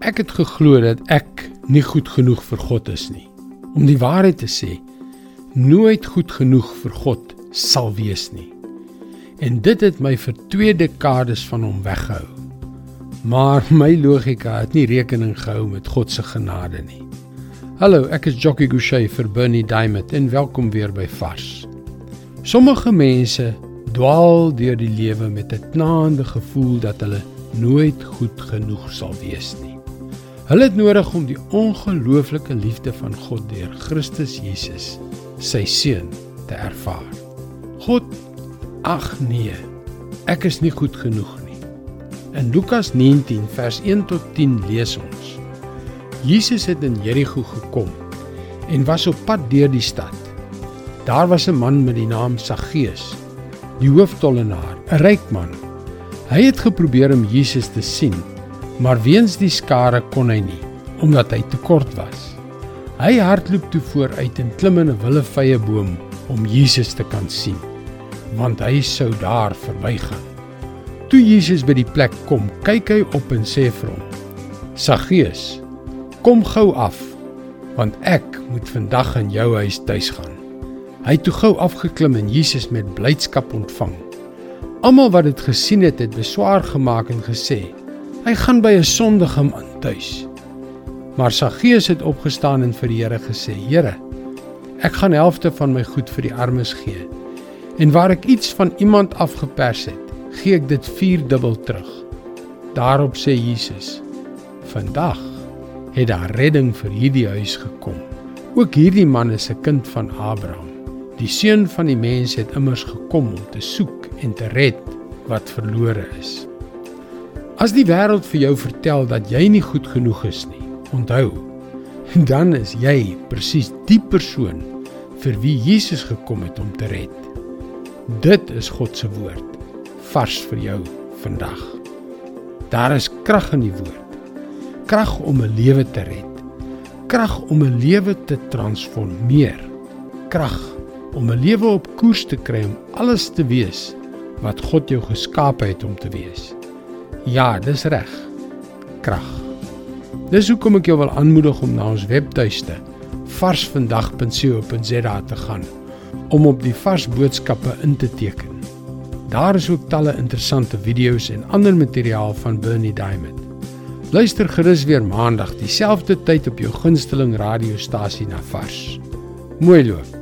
Ek het geglo dat ek nie goed genoeg vir God is nie. Om die waarheid te sê, nooit goed genoeg vir God sal wees nie. En dit het my vir 2 dekades van hom weggehou. Maar my logika het nie rekening gehou met God se genade nie. Hallo, ek is Jockey Gouchee vir Bernie Diamond en welkom weer by Vars. Sommige mense dwaal deur die lewe met 'n knaande gevoel dat hulle nooit goed genoeg sal wees nie. Hulle het nodig om die ongelooflike liefde van God deur Christus Jesus, sy seun, te ervaar. God, ag nee, ek is nie goed genoeg nie. In Lukas 19 vers 1 tot 10 lees ons: Jesus het in Jerigo gekom en was op pad deur die stad. Daar was 'n man met die naam Saggeus die hooftollenaar, 'n ryk man. Hy het geprobeer om Jesus te sien, maar weens die skare kon hy nie, omdat hy te kort was. Hy hardloop toe vooruit en klim in 'n willevye boom om Jesus te kan sien, want hy sou daar verbygaan. Toe Jesus by die plek kom, kyk hy op en sê vir hom: "Saggeus, kom gou af, want ek moet vandag in jou huis tuis gaan." Hy het toe gou afgeklim en Jesus met blydskap ontvang. Almal wat dit gesien het, het beswaar gemaak en gesê: "Hy gaan by 'n sondige man tuis." Maar Saggeus het opgestaan en vir die Here gesê: "Here, ek gaan helfte van my goed vir die armes gee. En waar ek iets van iemand afgepers het, gee ek dit vierdubbel terug." Daarop sê Jesus: "Vandag het daar redding vir hierdie huis gekom. Ook hierdie man is 'n kind van Abraham." Die seun van die mens het immers gekom om te soek en te red wat verlore is. As die wêreld vir jou vertel dat jy nie goed genoeg is nie, onthou, dan is jy presies die persoon vir wie Jesus gekom het om te red. Dit is God se woord vars vir jou vandag. Daar is krag in die woord. Krag om 'n lewe te red. Krag om 'n lewe te transformeer. Krag om 'n lewe op koers te kry om alles te wees wat God jou geskaap het om te wees. Ja, dis reg. Krag. Dis hoekom ek jou wil aanmoedig om na ons webtuiste varsvandag.co.za te gaan om op die vars boodskappe in te teken. Daar is ook talle interessante video's en ander materiaal van Bernie Diamond. Luister gerus weer maandag dieselfde tyd op jou gunsteling radiostasie na Vars. Mooi loop.